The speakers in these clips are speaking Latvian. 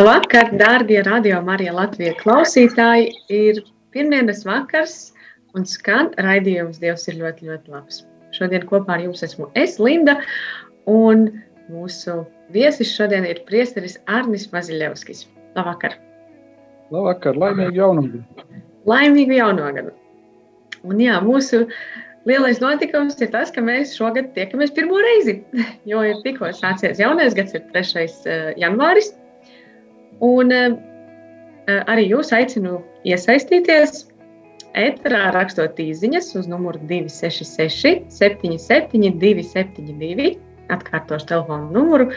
Labvakar, dārgie radio Marija Latvija klausītāji! Ir pirmdienas vakars un skan raidījums Dievs ir ļoti, ļoti labs. Šodien kopā ar jums esmu es, Linda, un mūsu viesis šodien ir priesteris Arnis Maziļevskis. Labvakar! Labvakar, laimīgu jauno gadu! Laimīgu jauno gadu! Un jā, mūsu lielais notikums ir tas, ka mēs šogad tiekamies pirmo reizi, jo ir tikko sācies jaunais gads, ir 3. janvāris. Un uh, arī jūs aicinu iesaistīties ēterā, rakstot īsiņas uz numuru 266, 77, 272. Atkārtošu telefonu numuru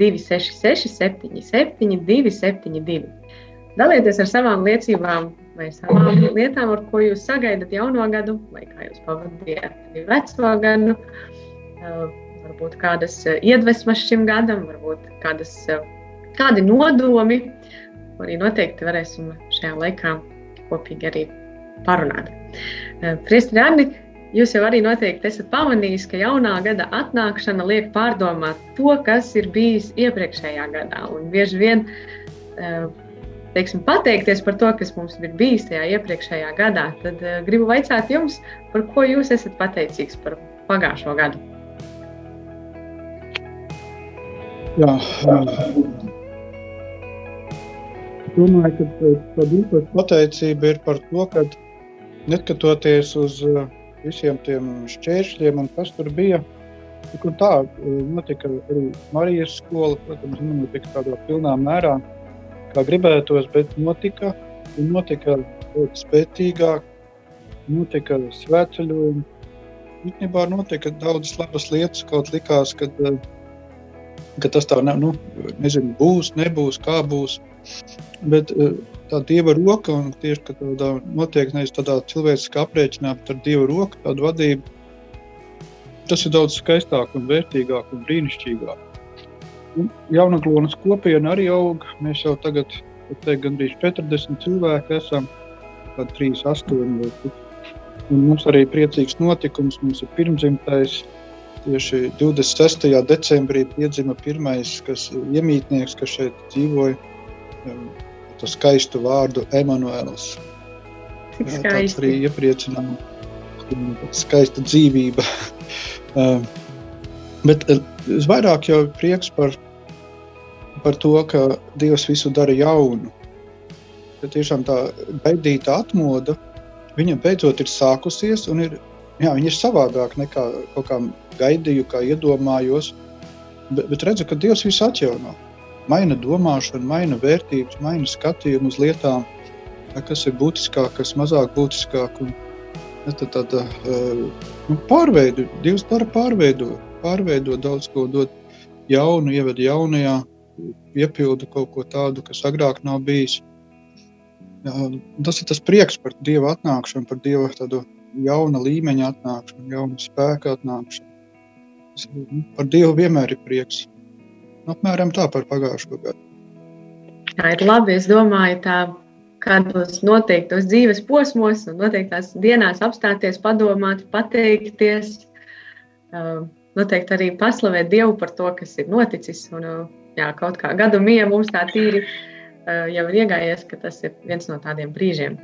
266, 77, 272. Dalieties ar savām liecībām vai savām lietām, ar ko jūs sagaidat jauno gadu, vai kā jūs pavadījāt veco gadu. Uh, varbūt kādas iedvesmas šim gadam, varbūt kādas kādi nodomi, ko arī noteikti varēsim šajā laikā kopīgi arī parunāt. Priestri Arni, jūs jau arī noteikti esat pamanījis, ka jaunā gada atnākšana liek pārdomāt to, kas ir bijis iepriekšējā gadā. Un bieži vien teiksim, pateikties par to, kas mums ir bijis tajā iepriekšējā gadā, tad gribu vaicāt jums, par ko jūs esat pateicīgs par pagājušo gadu. Jā, domāju, ka tāda īpaša pateicība ir par to, ka neskatoties uz visiem tiem šķēršļiem un kas tur bija, un tā notika arī Marijas skola, protams, nenotika tādā pilnā mērā, kā gribētos, bet notika un notika ļoti spēcīgāk, notika svētceļojumi. Īstenībā notika daudzas labas lietas, kaut likās, ka, ka tas tā ne, nu, nezinu, būs, nebūs, kā būs. Bet tā dieva roka, un tieši tādā notiek nevis tādā cilvēciskā aprēķinā, bet ar dieva roku, tādu vadību, tas ir daudz skaistāk un vērtīgāk un brīnišķīgāk. Un Jaunaglonas kopiena arī aug. Mēs jau tagad, teikt, gandrīz 40 cilvēki esam, tad 38 vai cik. Un mums arī priecīgs notikums, mums ir pirmdzimtais, tieši 26. decembrī piedzima pirmais, kas iemītnieks, kas šeit dzīvoja, to skaistu vārdu Emanuēls. Tāds arī iepriecinām, skaista dzīvība. Bet vairāk jau prieks par, par to, ka Dievs visu dara jaunu. Ka tiešām tā gaidīta atmoda, viņa beidzot ir sākusies un ir, jā, viņa ir savādāk nekā kaut kā gaidīju, kā iedomājos. Bet, bet redzu, ka Dievs visu atjauno maina domāšanu, maina vērtības, maina skatījumu uz lietām, kas ir būtiskāk, kas mazāk būtiskāk. Un, ja, tad, tāda nu, pārveidu, Dievs dara pārveido, pārveido daudz ko, dod jaunu, ieved jaunajā, piepildu kaut ko tādu, kas agrāk nav bijis. Tas ir tas prieks par Dieva atnākšanu, par Dieva tādu jauna līmeņa atnākšanu, jaunu spēku atnākšanu. Par Dievu vienmēr ir prieks. Apmēram tā par pagājušo gadu. Tā ir labi. Es domāju, tā kādos noteiktos dzīves posmos un noteiktās dienās apstāties, padomāt, pateikties. Noteikti arī paslavēt Dievu par to, kas ir noticis. Un, jā, kaut kā gadu mija mums tā tīri jau ir iegājies, ka tas ir viens no tādiem brīžiem.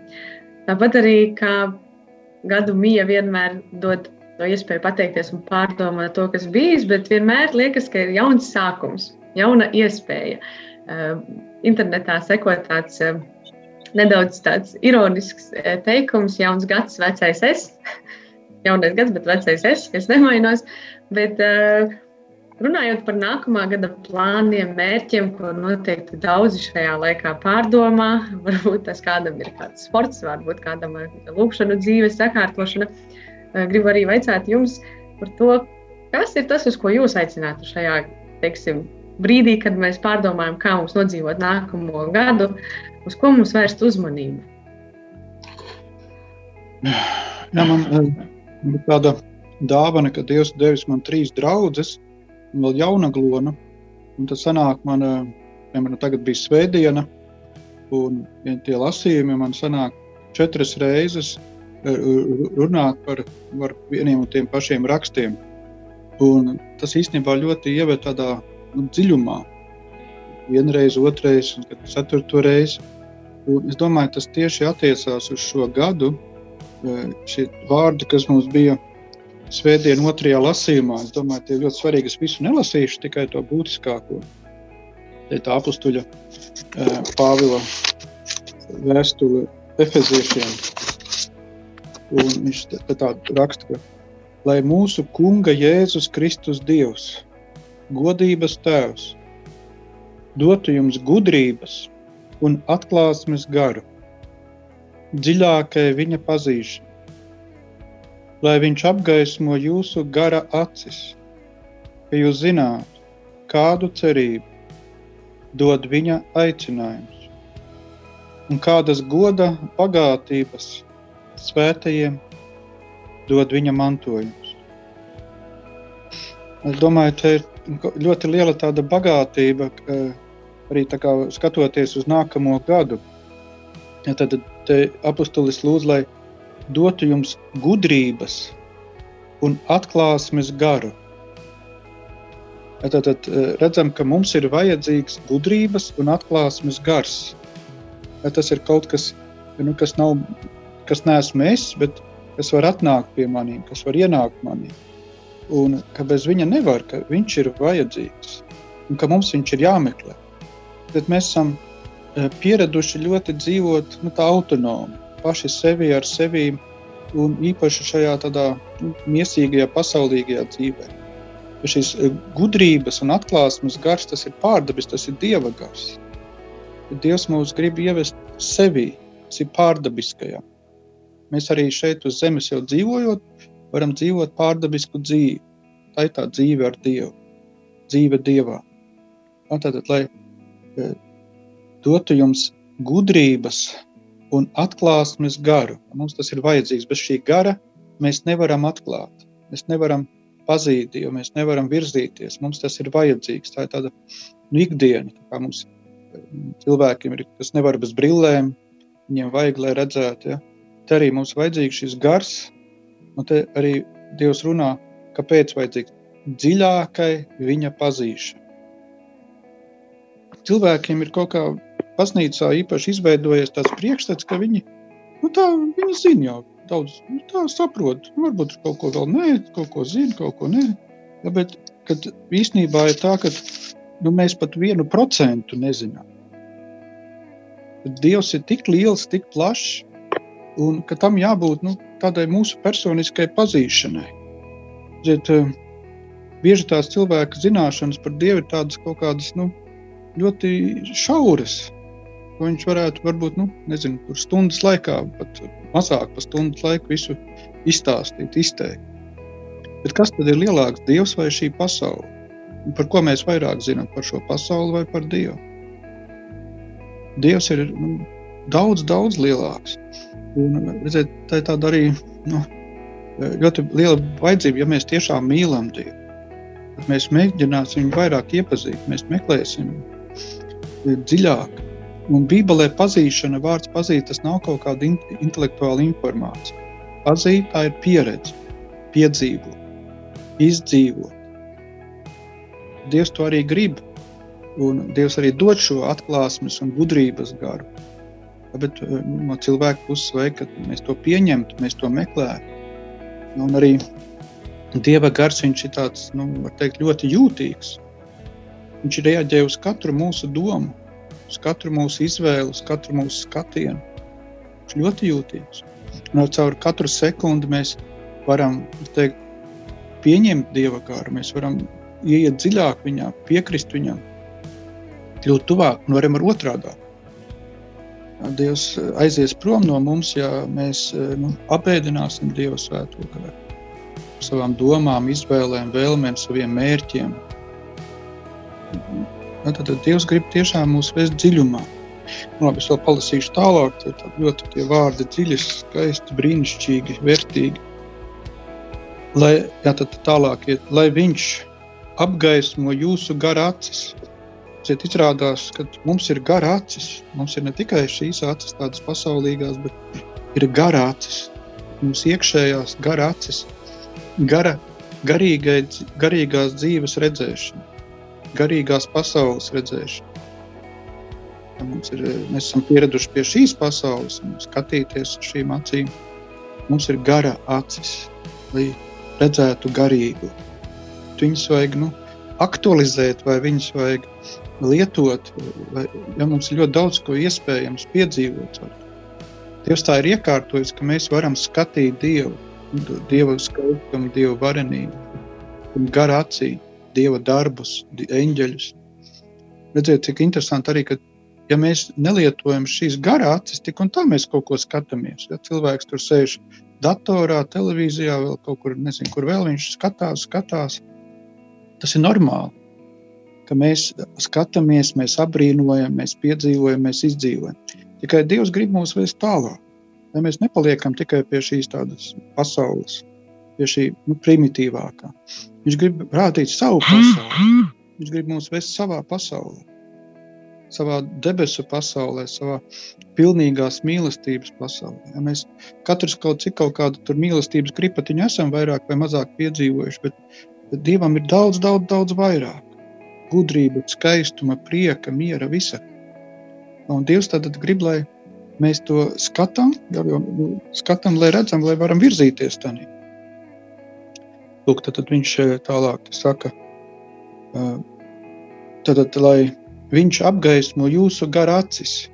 Tāpat arī kā gadu mija vienmēr dod to iespēju pateikties un pārdomāt to, kas bijis, bet vienmēr liekas, ka ir jauns sākums, jauna iespēja. Uh, internetā seko tāds uh, nedaudz tāds ironisks uh, teikums, jauns gads, vecais es. Jaunais gads, bet vecais es, kas nemainos. Bet, Runājot par nākamā gada plāniem, mērķiem, ko noteikti daudzi šajā laikā pārdomā, varbūt tas kādam ir kāds sports, varbūt kādam ir lūkšana, dzīves sakārtošana. Eh, gribu arī vaicāt jums par to, kas ir tas, uz ko jūs aicinātu šajā teiksim, brīdī, kad mēs pārdomājam, kā mums nodzīvot nākamo gadu, uz ko mums vērst uzmanību. Jā, man ir tāda dāvana, ka Dievs devis man trīs draugus, un vēl jauna glona. Un tas sanāk, man, piemēram, tagad bija svētdiena, un tie lasījumi man sanāk četras reizes runāt par, par vieniem un tiem pašiem rakstiem. Un tas īstenībā ļoti ieved tādā nu, dziļumā. Vienreiz, otrreiz, un ceturto reizi. Un es domāju, tas tieši attiecās uz šo gadu. Šie vārdi, kas mums bija Svētdien otrajā lasījumā. Es domāju, tie ļoti svarīgi. Es visu nelasīšu, tikai to būtiskāko. Ir tā apstuļa Pāvila vēstule Efeziešiem. Un viņš tā raksta, ka lai mūsu Kunga Jēzus Kristus Dievs, godības Tēvs, dotu jums gudrības un atklāsmes garu, dziļākai viņa pazīšanai lai viņš apgaismo jūsu gara acis, ka jūs zinātu, kādu cerību dod viņa aicinājums un kādas goda bagātības svētajiem dod viņa mantojums. Es domāju, tā ir ļoti liela tāda bagātība, arī tā kā skatoties uz nākamo gadu. Ja tad apustulis lūdz, lai dotu jums gudrības un atklāsmes garu. Tad, tad eh, redzam, ka mums ir vajadzīgs gudrības un atklāsmes gars. Tas ir kaut kas, nu, kas nav, kas neesmu es, bet kas var atnākt pie maniem, kas var ienākt manī. Un ka bez viņa nevar, ka viņš ir vajadzīgs un ka mums viņš ir jāmeklē. Tad mēs esam eh, pieraduši ļoti dzīvot nu, autonomi paši sevi ar sevi un īpaši šajā tādā nu, miesīgajā, pasaulīgajā dzīvē. Šīs eh, gudrības un atklāsmes gars, tas ir pārdabis, tas ir dieva gars. Dievs mūs grib ievest sevi, tas ir pārdabiskajā. Mēs arī šeit uz zemes jau dzīvojot, varam dzīvot pārdabisku dzīvi. Tā ir tā dzīve ar Dievu, dzīve Dievā. Tātad, lai eh, dotu jums gudrības un atklāsmes garu. Mums tas ir vajadzīgs. Bez šī gara mēs nevaram atklāt, mēs nevaram pazīt, jo mēs nevaram virzīties. Mums tas ir vajadzīgs. Tā ir tāda nu, ikdiena, kā mums cilvēkiem ir, kas nevar bez brillēm, viņiem vajag, lai redzētu. Ja? Te arī mums vajadzīgs šis gars, un te arī Dievs runā, kāpēc vajadzīgs dziļākai viņa pazīšana. Cilvēkiem ir kaut kā baznīcā īpaši izveidojies tāds priekšstats, ka viņi, nu tā, viņi zina jau daudz, nu tā saprot, nu varbūt kaut ko vēl nē, kaut ko zina, kaut ko nē, ja, bet kad īstenībā ir tā, ka nu, mēs pat vienu procentu nezinām. Dievs ir tik liels, tik plašs, un ka tam jābūt nu, tādai mūsu personiskai pazīšanai. Ziet, eh, bieži tās cilvēka zināšanas par Dievu ir tādas kaut kādas nu, ļoti šauras ko viņš varētu varbūt nu, nezinu, stundas laikā, pat mazāk par stundas laiku visu izstāstīt, izteikt. Bet kas tad ir lielāks, Dievs vai šī pasaule? Par ko mēs vairāk zinām par šo pasauli vai par Dievu? Dievs ir nu, daudz, daudz lielāks. Un, redziet, tā ir tāda arī nu, ļoti liela vajadzība, ja mēs tiešām mīlam Dievu. Mēs mēģināsim viņu vairāk iepazīt, mēs meklēsim dziļāk. Un Bībelē pazīšana, vārds pazīt, tas nav kaut kāda intelektuāla informācija. Pazīt, tā ir pieredze, piedzīvot, izdzīvot. Dievs to arī grib, un Dievs arī dod šo atklāsmes un gudrības garu. Bet eh, no cilvēka puses vajag, ka mēs to pieņemtu, mēs to meklētu. Un arī Dieva gars viņš ir tāds, nu, teikt, ļoti jūtīgs. Viņš reaģē uz katru mūsu domu uz katru mūsu izvēli, uz katru mūsu skatienu. Viņš ļoti jūtīgs. Un caur katru sekundi mēs varam teikt, pieņemt dieva kāru, mēs varam ieiet dziļāk viņā, piekrist viņam, kļūt tuvāk un varam ar otrādā. Dievs aizies prom no mums, ja mēs nu, apēdināsim Dieva svēto garu. Savām domām, izvēlēm, vēlmēm, saviem mērķiem. Ja, tad, tad Dievs grib tiešām mūs vest dziļumā. Nu, labi, es vēl palasīšu tālāk, tad ļoti tie vārdi dziļi, skaisti, brīnišķīgi, vērtīgi lai, jā, tad tālāk iet, lai viņš apgaismo jūsu gara acis. Ciet izrādās, ka mums ir gara acis. Mums ir ne tikai šīs acis, tādas pasaulīgās, bet ir gara acis. Mums iekšējās gara acis, gara, garīgai, garīgās dzīves redzēšana, garīgās pasaules redzēšana. Ja mums ir, mēs esam pieraduši pie šīs pasaules, skatīties uz šīm acīm. Mums ir gara acis, lai redzētu garību. Viņus vajag nu, aktualizēt, vai viņus vajag lietot. Vai, ja mums ir ļoti daudz ko iespējams piedzīvot, Dievs tā ir iekārtojis, ka mēs varam skatīt Dievu, Dieva skaistumu, Dieva varenību, garā acī, Dieva darbus, eņģeļus. Redziet, cik interesanti arī, ka ja mēs nelietojam šīs garā acis, tik un tā mēs kaut ko skatāmies. Ja cilvēks tur sēž datorā, televīzijā, vēl kaut kur, nezinu, kur vēl viņš skatās, skatās. Tas ir normāli, ka mēs skatāmies, mēs apbrīnojam, mēs piedzīvojam, mēs izdzīvojam. Tikai Dievs grib mūs vēst tālāk, lai mēs nepaliekam tikai pie šīs tādas pasaules, pie šī nu, primitīvākā. Viņš grib rādīt savu pasauli. Viņš grib mūs vest savā pasaulē savā debesu pasaulē, savā pilnīgās mīlestības pasaulē. Ja mēs katrs kaut cik kaut kādu mīlestības gripatiņu esam vairāk vai mazāk piedzīvojuši, bet, bet Dievam ir daudz, daudz, daudz vairāk. Gudrība, skaistuma, prieka, miera, visa. Un Dievs tad grib, lai mēs to skatām, jau, nu, skatām, lai redzam, lai varam virzīties tādā. Lūk, tad, tad viņš eh, tālāk saka, tad, tad, lai Viņš apgaismo jūsu gara acis,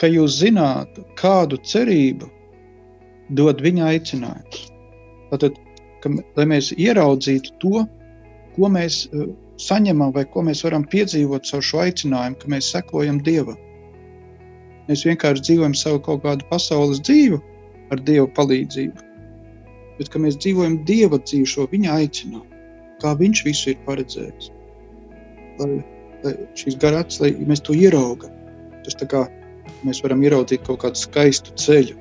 ka jūs zinātu, kādu cerību dod viņa aicinājums. Tātad, ka, lai mēs ieraudzītu to, ko mēs uh, saņemam vai ko mēs varam piedzīvot caur šo aicinājumu, ka mēs sekojam Dievam. Mēs vienkārši dzīvojam savu kaut kādu pasaules dzīvi ar Dieva palīdzību, bet mēs dzīvojam Dieva dzīvi, šo viņa aicinājumu, kā Viņš visu ir paredzējis. Lai šīs garāts, lai mēs to ieraugam. Tas tā kā mēs varam ieraudzīt kaut kādu skaistu ceļu,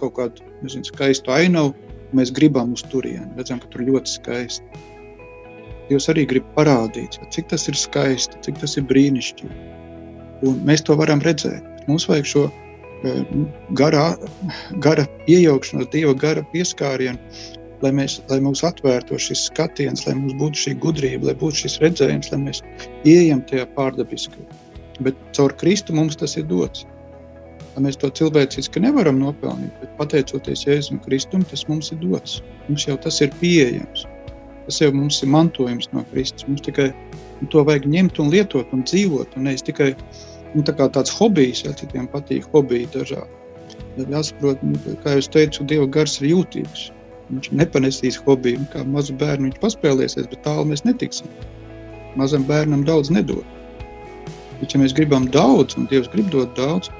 kaut kādu nezinu, skaistu ainavu, mēs gribam uz turieni. Redzam, ka tur ļoti skaisti. Dievs arī grib parādīt, cik tas ir skaisti, cik tas ir brīnišķīgi. Un mēs to varam redzēt. Mums vajag šo e, gara, gara iejaukšanos, Dieva gara pieskārienu, lai, mēs, lai mums atvērtu šis skatiens, lai mums būtu šī gudrība, lai būtu šis redzējums, lai mēs ieejam tajā pārdabiskajā. Bet caur Kristu mums tas ir dots. Mēs to cilvēciski nevaram nopelnīt, bet pateicoties Jēzum Kristum, tas mums ir dots. Mums jau tas ir pieejams. Tas jau mums ir mantojums no Kristus. Mums tikai to vajag ņemt un lietot un dzīvot. Un nevis tikai nu, tā tāds hobijs, ja citiem patīk hobiji dažādi. Jāsaprot, nu, kā jau teicu, Dieva gars ir jūtīgs. Viņš nepanesīs hobiju, kā mazu bērnu viņš paspēlēsies, bet tālu mēs netiksim. Mazam bērnam daudz nedod. Bet, ja mēs gribam daudz, un Dievs grib dot daudz,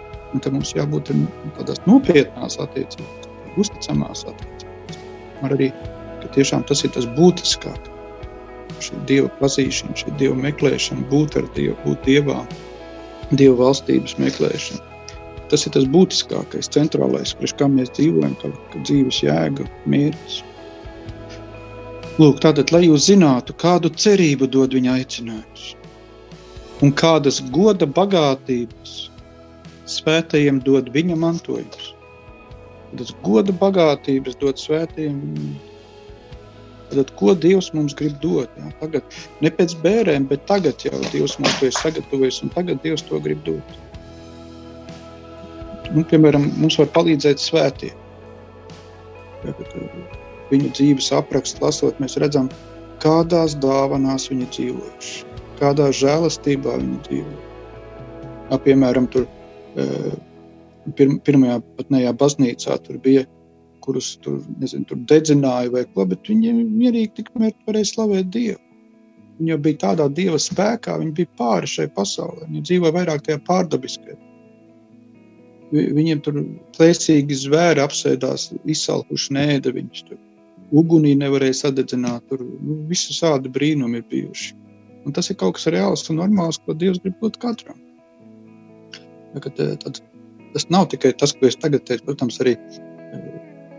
tad mums jābūt tādās nopietnās attiecībās, uzticamās attiecībās. Man arī tiešām tas ir tas būtiskākais. Šī Dieva pazīšana, šī Dieva meklēšana, būt ar Dievu, būt Dievā, Dieva valstības meklēšana tas ir tas būtiskākais, centrālais, priekš kā mēs dzīvojam, kā, kā dzīves jēga, mērķis. Lūk, tātad, lai jūs zinātu, kādu cerību dod viņa aicinājums un kādas goda bagātības svētajiem dod viņa mantojums. Tas goda bagātības dod svētajiem. Tad, ko Dievs mums grib dot? Jā? Tagad, ne pēc bērēm, bet tagad jau Dievs mums to ir sagatavojis, un tagad Dievs to grib dot nu, piemēram, mums var palīdzēt svētie. Viņu dzīves aprakstu lasot, mēs redzam, kādās dāvanās viņi dzīvojuši, kādā žēlastībā viņi dzīvo. Ja, piemēram, tur, pir, pirmajā patnējā baznīcā tur bija, kurus tur, nezinu, tur dedzināja vai ko, bet viņi mierīgi tikmēr varēja slavēt Dievu. Viņi jau bija tādā dieva spēkā, viņi bija pāri šai pasaulē. Viņi dzīvoja vairāk tajā pārdabiskajā. Vi- Viņiem tur plēsīgi zvēri apsēdās, izsalkuši nēda. Viņš tur ugunī nevarēja sadedzināt. Tur nu, visi šādi brīnumi ir bijuši. Un tas ir kaut kas reāls un normāls, ko Dievs grib dot katram. Ja, kad, tad, tas nav tikai tas, ko es tagad teicu, protams, arī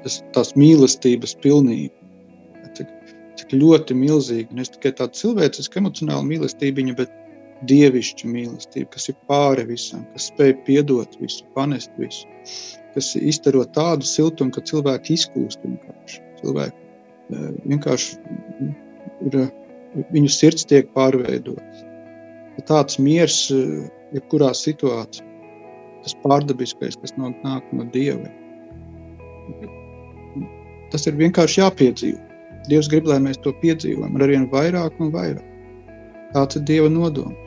tas, tās mīlestības pilnība. Cik, cik ļoti milzīga, ne tikai tāda cilvēciska, emocionāla mīlestība, bet dievišķa mīlestība, kas ir pāri visam, kas spēj piedot visu, panest visu, kas iztaro tādu siltumu, ka cilvēki izkūst vienkārši. Cilvēki eh, vienkārši ir, eh, viņu sirds tiek pārveidots. Tāds miers, eh, jebkurā situācijā, tas pārdabiskais, kas nāk no Dieva. Tas ir vienkārši jāpiedzīvo. Dievs grib, lai mēs to piedzīvojam ar vien vairāk un vairāk. Tāds ir Dieva nodoms.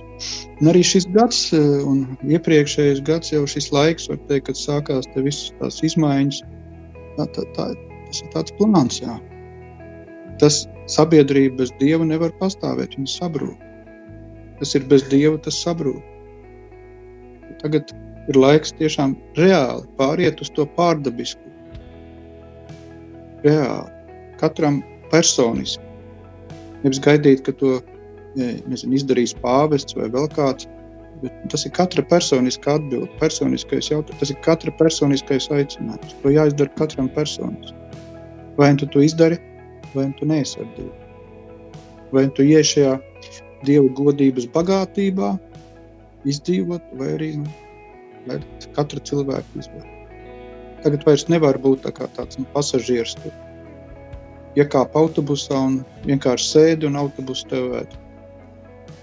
Un arī šis gads, eh, un iepriekšējais gads, jau šis laiks, teikt, kad sākās visas tās izmaiņas, tā, tā, tā, tas ir tāds plāns, jā. Tas sabiedrība bez Dieva nevar pastāvēt, viņa sabrūk. Tas ir bez Dieva, tas sabrūk. Tagad ir laiks tiešām reāli pāriet uz to pārdabisku. Reāli. Katram personiski. Nevis gaidīt, ka to nezinu, izdarīs pāvests vai vēl kāds. Tas ir katra personiska atbilde, personiskais jautājums. Tas ir katra personiskais aicinājums. To jāizdara katram personiski. Vai tu to izdari, vai tu neesi Dievu. Vai tu ienāc šajā Dieva godības bagātībā, izdzīvot, vai arī nu, katra cilvēka izvēle. Tagad vairs nevar būt tā tāds nu, pasažieris. Tur. Iekāp autobusā un vienkārši sēdi un autobusu tev vēd.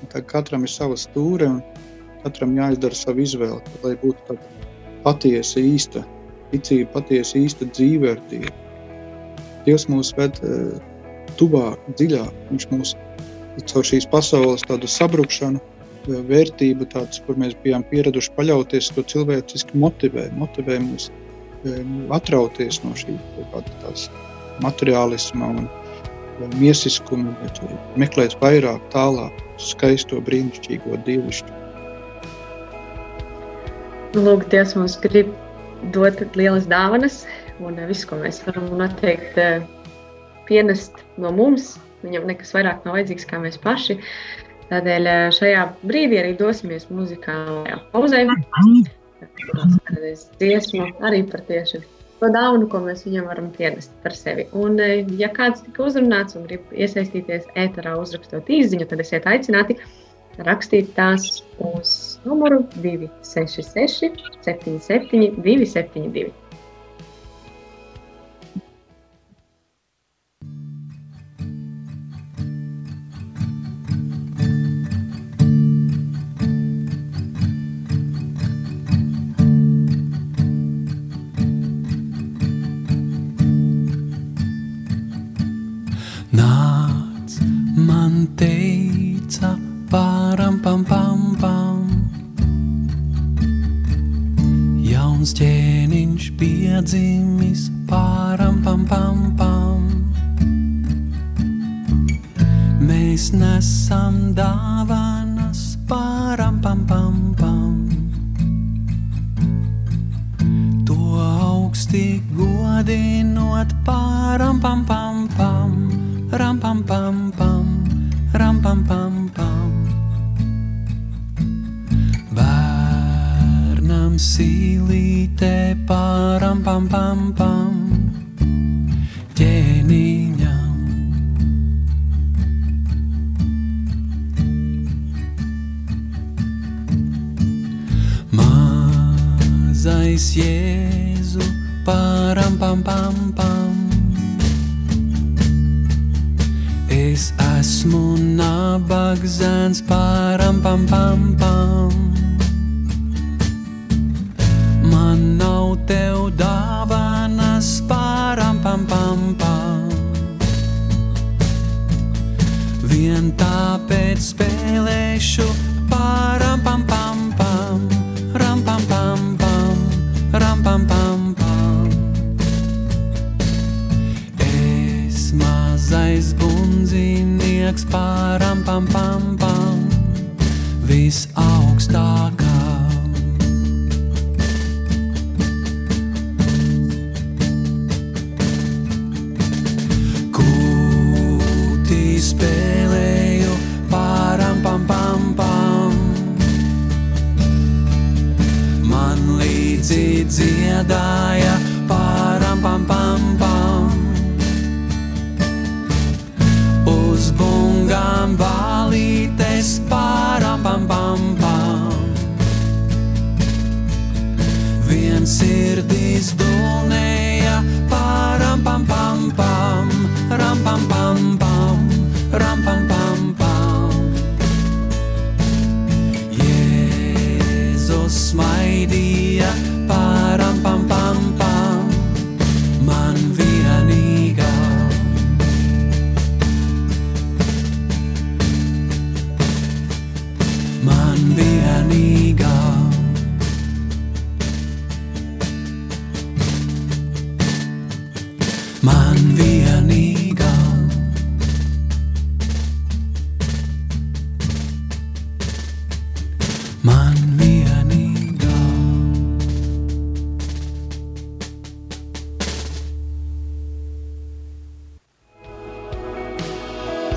Un Tad katram ir sava stūre un katram jāizdara savu izvēli, lai būtu tāda patiesa, īsta ticība, patiesa, īsta dzīve ar Dievu. Dievs mūs ved uh, tuvāk, dziļāk. Viņš mūs caur šīs pasaules tādu sabrukšanu, eh, vērtību, tāds, kur mēs bijām pieraduši paļauties, to cilvēciski motivē, motivē mūs eh, atrauties no šī materiālisma un miesiskuma, bet meklēt vairāk, tālāk, skaisto, brīnišķīgo dievišķu. Lūk, Dievs mums grib dot lielas dāvanas, un eh, viss, ko mēs varam noteikti eh, pienest no mums, viņam nekas vairāk nav vajadzīgs kā mēs paši. Tādēļ eh, šajā brīdī arī dosimies muzikālajā pauzē. Kādreiz dziesmu arī par tieši to dāvanu, ko mēs viņam varam pienest par sevi. Un, eh, ja kāds tika uzrunāts un grib iesaistīties ēterā, uzrakstot īziņu, tad esiet aicināti rakstīt tās uz numuru 266, 77, 272. Mazais Jēzu pāram pam pam pam. Es esmu nabaga zēns pāram pam pam pam. Līdzi dziedāja pāram pam pam pam. Uz bungām valītes pāram pam pam pam. Viens sirdīs dulnēja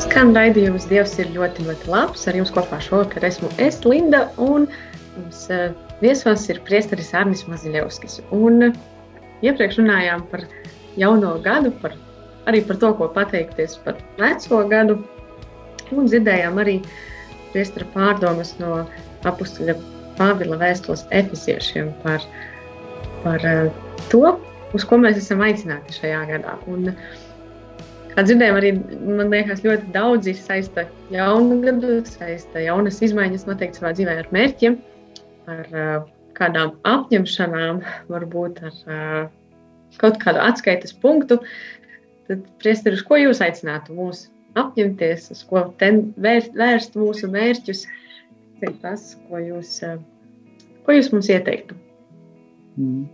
Skan raidījums Dievs ir ļoti, ļoti labs. Ar jums kopā šovakar esmu es, Linda, un mums uh, viesos ir priesteris Arnis Maziļevskis. Un uh, iepriekš runājām par jauno gadu, par, arī par to, ko pateikties par veco gadu. Un dzirdējām arī priestera pārdomas no apustuļa Pāvila vēstules efeziešiem par, par uh, to, uz ko mēs esam aicināti šajā gadā. Un, Kā dzirdējām, arī man liekas, ļoti daudzi saista jaunu gadu, saista jaunas izmaiņas noteikti savā dzīvē ar mērķiem, ar kādām apņemšanām, varbūt ar kaut kādu atskaites punktu. Tad, priesteri, uz ko jūs aicinātu mūs apņemties, uz ko vērst, vērst mūsu mērķus? Tas ir ko jūs, ko jūs mums ieteiktu. Mm.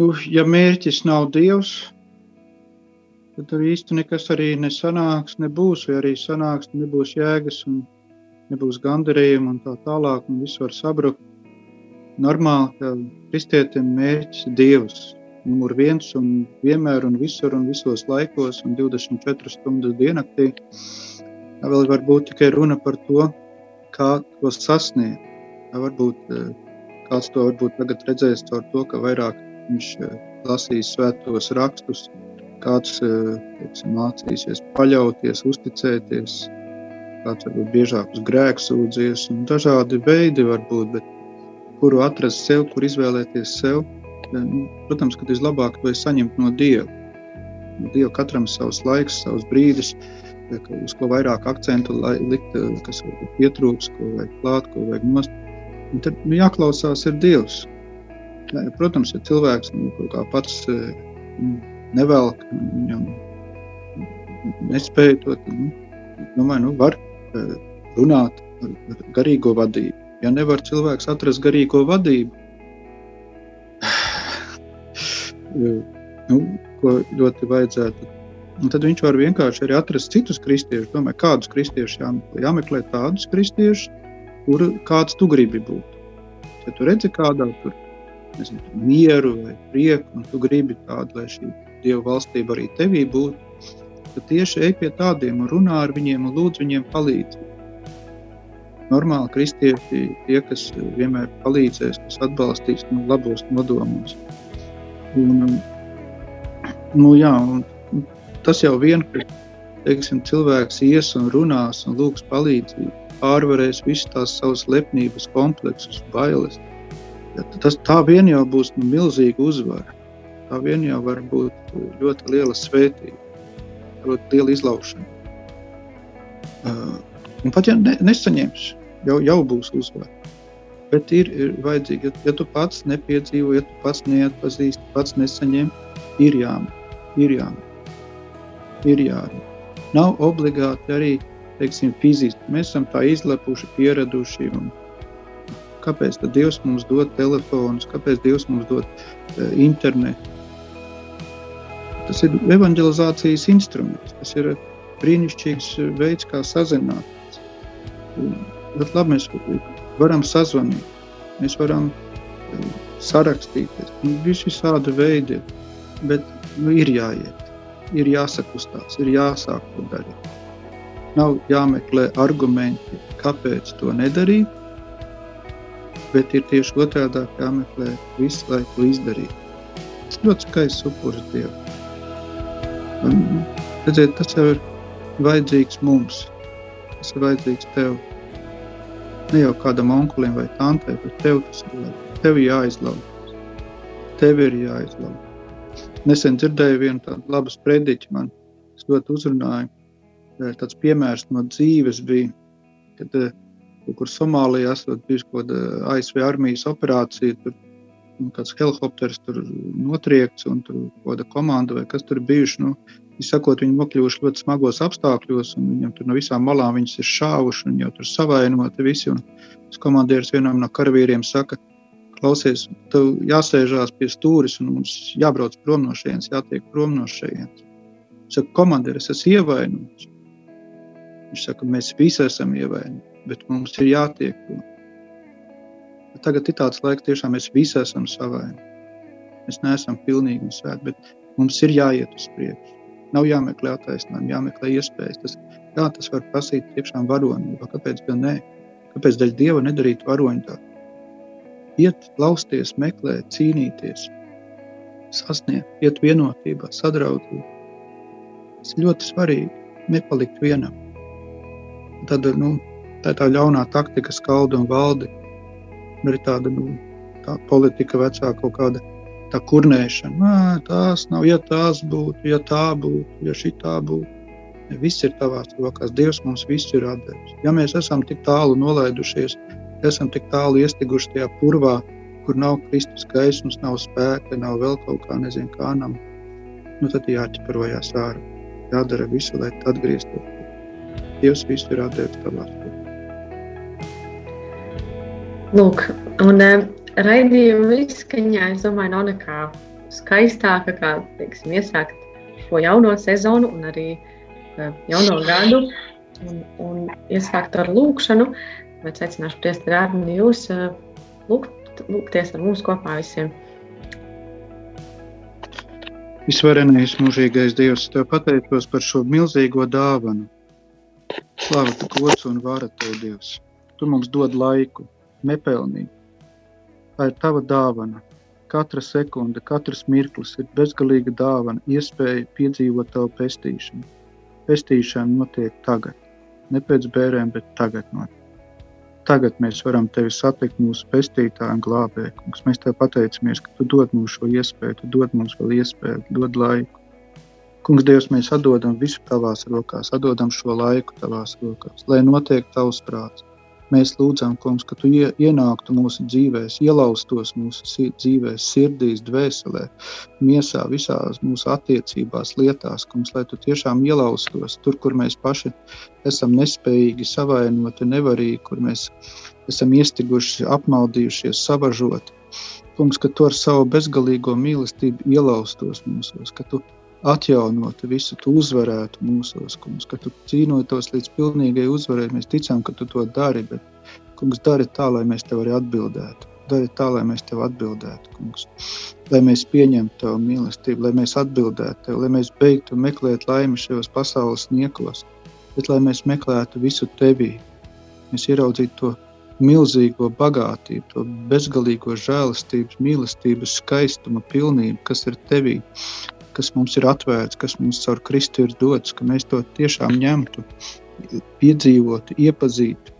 Nu, ja mērķis nav Dievs, tad tur īsti nekas arī nesanāks, nebūs, vai arī sanāks, nebūs jēgas un nebūs gandarījuma un tā tālāk, un viss var sabrukt. Normāli, ka kristietim mērķis ir Dievs, numur viens un vienmēr un visur un visos laikos un 24 stundas diennaktī. Vēl var būt tikai runa par to, kā to sasniegt. Varbūt kāds to varbūt tagad redzēs caur to, ka vairāk viņš lasīs svētos rakstus, kāds teiksim, mācīsies paļauties, uzticēties, kāds varbūt biežāk uz grēku sūdzies, un dažādi veidi var būt, bet kuru atrast sev, kur izvēlēties sev, nu, protams, ka vislabāk to ir saņemt no Dieva. No Dieva katram savs laiks, savs brīdis, uz ko vairāk akcentu likt, kas pietrūks, ko vajag klāt, ko vajag nost. Un tad nu, jāklausās ir Dievs. Protams, ja cilvēks nu, kaut kā pats nu, nevelk, viņam nespēja to, nu, domāju, nu, var runāt ar, ar garīgo vadību. Ja nevar cilvēks atrast garīgo vadību, nu, ko ļoti vajadzētu, tad viņš var vienkārši arī atrast citus kristiešus. Domāju, kādus kristiešus jāmeklē? Jāmeklē tādus kristiešus, kur kāds tu gribi būt. Ja tu redzi kādā tur, nezinu, mieru vai prieku, un tu gribi tādu, lai šī Dieva valstība arī tevī būtu, tad tieši ej pie tādiem un runā ar viņiem un lūdz viņiem palīdzību. Normāli kristieši tie, kas vienmēr palīdzēs, kas atbalstīs no labos nodomos. Un, nu, jā, un tas jau vien, ka teiksim, cilvēks ies un runās un lūgs palīdzību, pārvarēs visas tās savas lepnības kompleksus, bailes. Tas tā vien jau būs nu, milzīga uzvara tā vien jau var būt ļoti liela svētība, ļoti liela izlaušana. Uh, un pat ja ne, nesaņems, jau, jau būs uzvara. Bet ir, ir vajadzīgi, ja, ja tu pats nepiedzīvo, ja tu pats neatpazīsti, pats nesaņem, ir jāmet, ir jāmet, ir jārunā. Nav obligāti arī, teiksim, fiziski. Mēs esam tā izlepuši, pieraduši un kāpēc Dievs mums dod telefonus, kāpēc Dievs mums dod uh, internetu. Tas ir evanģelizācijas instruments, tas ir brīnišķīgs veids, kā sazināties. Bet labi, mēs varam sazvanīt, mēs varam eh, sarakstīties, nu, visādi veidi, bet nu, ir jāiet, ir jāsakustās, ir jāsāk to darīt. Nav jāmeklē argumenti, kāpēc to nedarīt, bet ir tieši otrādi jāmeklē visu, lai to izdarītu. Tas ļoti skaists upuris Dievam. Un, redziet, tas jau ir vajadzīgs mums. Tas ir vajadzīgs tev. Ne jau kādam onkulim vai tantei, bet tev tas ir. Tev jāizlauž. Tev ir jāizlauž. Nesen dzirdēju vienu tādu labu sprediķi, man tas ļoti uzrunāja. Tāds piemērs no dzīves bija, kad kaut kur Somālijā esot bijusi kaut kāda ASV armijas operācija, tur nu, kāds helikopters tur notriekts un tur kaut kāda komanda vai kas tur bijuši. Nu, Sakot, viņi nokļuvuši ļoti smagos apstākļos, un viņam tur no visām malām viņas ir šāvuši, un jau tur savainoti visi. Un komandieris vienam no karavīriem saka, klausies, tev jāsēžās pie stūres, un mums jābrauc prom no šejienes, jātiek prom no šejienes. Saka, komandieris, es ievainots. Viņš saka, mēs visi esam ievainoti, bet mums ir jātiek prom. Tagad ir tāds laiks, tiešām mēs visi esam savainoti. Mēs neesam pilnīgi svēti, bet mums ir jāiet uz priekšu. Nav jāmeklē attaisnojumi, jāmeklē iespējas. Tas, jā, tas var prasīt tiešām varonību. Kāpēc gan ne? Kāpēc dēļ Dieva nedarīt varoņu tā? Iet, lausties, meklēt, cīnīties, sasniegt, iet vienotībā, sadraudzībā. Tas ir ļoti svarīgi. Nepalikt vienam. Tad nu, tā ir tā ļaunā taktika, skalda un valde. Un arī tāda nu, tā politika vecā kaut kāda tā kurnēšana. Nā, tās nav, ja tās būtu, ja tā būtu, ja šī tā būtu. Viss ir tavās rokās, Dievs mums viss ir atdevis. Ja mēs esam tik tālu nolaidušies, esam tik tālu iestiguši tajā purvā, kur nav Kristus gaismas, nav spēka, nav vēl kaut kā, nezinu, kā nam, nu tad jāķeparojās ārā. Jādara visu, lai atgrieztos. Dievs visu ir atdevis tavās. Lūk, un raidījuma izskaņā, es domāju, nav nekā skaistāka, kā teiksim, iesākt šo jauno sezonu un arī uh, jauno gadu un, un iesākt ar lūkšanu. Bet aicināšu priesteri Armini jūs uh, lūgt, lūgties ar mums kopā visiem. Visvarenais mūžīgais Dievs, Tev pateicos par šo milzīgo dāvanu. Slāva, tu gods un vara Tev, Dievs. Tu mums dod laiku, nepelnīgi Tā ir tava dāvana. Katra sekunde, katrs mirklis ir bezgalīga dāvana, iespēja piedzīvot tavu pestīšanu. Pestīšana notiek tagad, ne pēc bērēm, bet tagad. Notiek. Tagad mēs varam tevi satikt mūsu pestītāju un glābēju. Mēs tev pateicamies, ka tu dod mums šo iespēju, tu dod mums vēl iespēju, dod laiku. Kungs, Dievs, mēs atdodam visu tavās rokās, atdodam šo laiku tavās rokās, lai notiek tavs prāts. Mēs lūdzam, kungs, ka tu ienāktu mūsu dzīvēs, ielaustos mūsu dzīvēs, sirdīs, dvēselē, miesā, visās mūsu attiecībās, lietās, kungs, lai tu tiešām ielaustos tur, kur mēs paši esam nespējīgi, savainoti, nevarīgi, kur mēs esam iestiguši, apmaldījušies, savažoti. Kungs, ka tu ar savu bezgalīgo mīlestību ielaustos mūsos, ka tu atjaunotu visu, tu uzvarētu mūsos, kungs, ka tu cīnotos līdz pilnīgai uzvarai. Mēs ticam, ka tu to dari, bet, kungs, dari tā, lai mēs tev arī atbildētu. Dari tā, lai mēs tev atbildētu, kungs. Lai mēs pieņemtu tavu mīlestību, lai mēs atbildētu tev, lai mēs beigtu meklēt laimi šajos pasaules niekos, bet lai mēs meklētu visu tevī. Mēs ieraudzītu to milzīgo bagātību, to bezgalīgo žēlastības, mīlestības, skaistuma, pilnību, kas ir tevī kas mums ir atvērts, kas mums caur Kristu ir dots, ka mēs to tiešām ņemtu, piedzīvotu, iepazītu.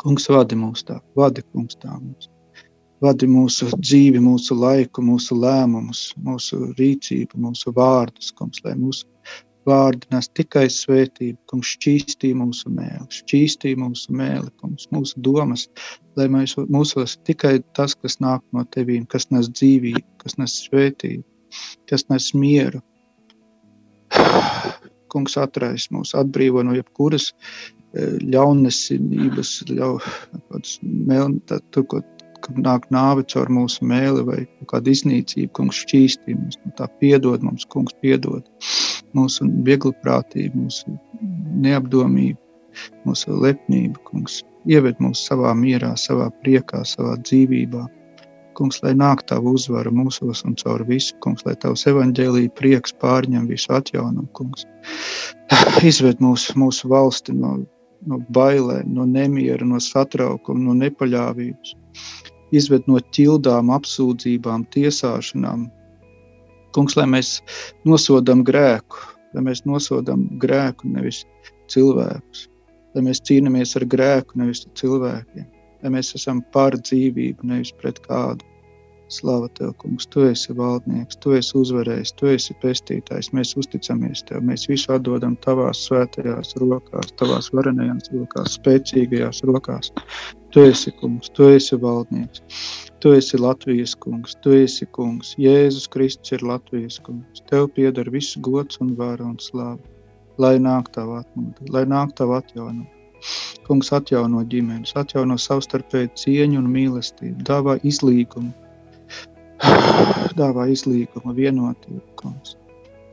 Kungs vadi mūs tā, vadi kungs tā mums. Vadi mūsu dzīvi, mūsu laiku, mūsu lēmumus, mūsu rīcību, mūsu vārdus, kungs, lai mūsu vārdi nes tikai svētību, kungs šķīstī mūsu mēli, šķīstī mūsu mēli, kungs, mūsu domas, lai mēs, mūsos tikai tas, kas nāk no tevīm, kas nes dzīvību, kas nes svētību, kas nes mieru. Kungs atrais mūs, atbrīvo no jebkuras e, ļaunnesinības, ļau, tur, kad nāk nāve caur mūsu mēli vai kāda iznīcība, kungs šķīstī mums, nu, tā piedod mums, kungs piedod mūsu viegliprātību, mūsu neapdomību, mūsu lepnību, kungs. ieved mūs savā mierā, savā priekā, savā dzīvībā. Kungs, lai nāk tava uzvara mūsos un caur visu, kungs, lai tavs evaņģēlīja prieks pārņem visu atjaunumu, kungs. Izved mūsu, mūsu valsti no, no bailēm, no nemiera, no satraukuma, no nepaļāvības. Izved no ķildām, apsūdzībām, tiesāšanām. Kungs, lai mēs nosodam grēku, lai mēs nosodam grēku, nevis cilvēkus, lai mēs cīnāmies ar grēku, nevis cilvēkiem, lai mēs esam par dzīvību, nevis pret kādu. Slava tev, kungs, tu esi valdnieks, tu esi uzvarējis, tu esi pestītājs. Mēs uzticamies tev, mēs visu atdodam tavās svētajās rokās, tavās varenajās rokās, spēcīgajās rokās. Tu esi kungs, tu esi valdnieks, tu esi Latvijas kungs, tu esi kungs. Jēzus Kristus ir Latvijas kungs. Tev pieder viss gods un vāra un slāva. Lai nāk tava atmodu, lai nāk tava atjaunot. Kungs atjauno ģimenes, atjauno savstarpēju cieņu un mīlestību, dāvā izlīgumu, dāvā izlīguma vienotību, kungs.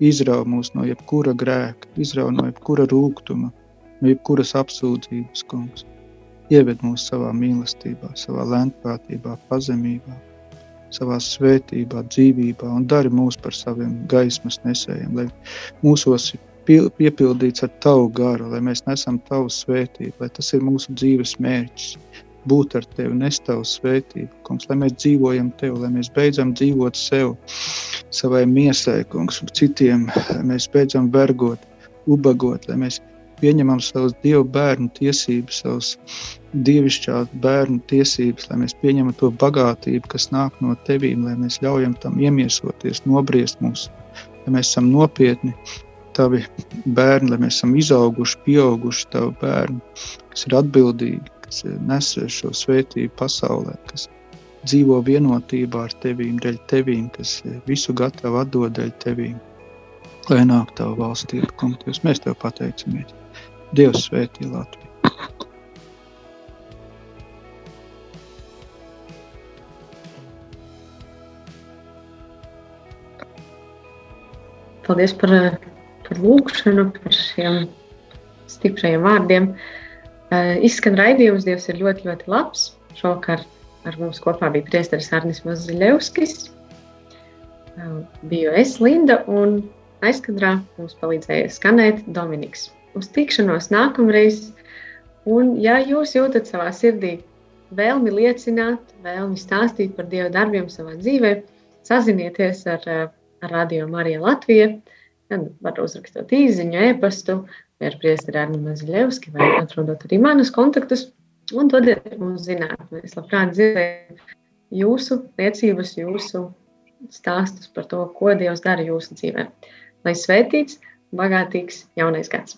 Izrauj mūs no jebkura grēka, izrauj no jebkura rūgtuma, no jebkuras apsūdzības, kungs. Ieved mūs savā mīlestībā, savā lēnprātībā, pazemībā, savā svētībā, dzīvībā un dari mūs par saviem gaismas nesējiem, lai mūsos ir piepildīts ar tavu garu, lai mēs nesam tavu svētību, lai tas ir mūsu dzīves mērķis būt ar tevi, nest tavu svētību, kungs, lai mēs dzīvojam tev, lai mēs beidzam dzīvot sev, savai miesai, kungs, un citiem, lai mēs beidzam vergot, ubagot, lai mēs pieņemam savus dievu bērnu tiesības, savus dievišķās bērnu tiesības, lai mēs pieņemam to bagātību, kas nāk no tevīm, lai mēs ļaujam tam iemiesoties, nobriest mūs, lai mēs esam nopietni tavi bērni, lai mēs esam izauguši, pieauguši tavu bērnu, kas ir atbildīgi, kas nes šo svētību pasaulē, kas dzīvo vienotībā ar tevīm, dēļ tevīm, kas visu gatavu atdod dēļ tevīm. Lai nāk tavu valstību, kungs, mēs tev pateicamies. Dievs svētī Latviju. Paldies par, par lūgšanu, par šiem stiprajiem vārdiem. Uh, izskan raidījums, Dievs ir ļoti, ļoti labs. Šovakar ar mums kopā bija priesteris Arnis Maziļevskis. Uh, biju es, Linda, un aizkadrā mums palīdzēja skanēt Dominiks. Uz tikšanos nākamreiz, un ja jūs jūtat savā sirdī vēlmi liecināt, vēlmi stāstīt par Dieva darbiem savā dzīvē, sazinieties ar, ar Radio Mariju Latviju, gan var uzrakstot īziņu, e-pastu, ar priesteri Arnu Maziļevski vai atrodot arī manus kontaktus un dodiet mums zināt. Mēs labprāt dzirdējam jūsu liecības, jūsu stāstus par to, ko Dievs dara jūsu dzīvē. Lai svētīts, bagātīgs jaunais gads!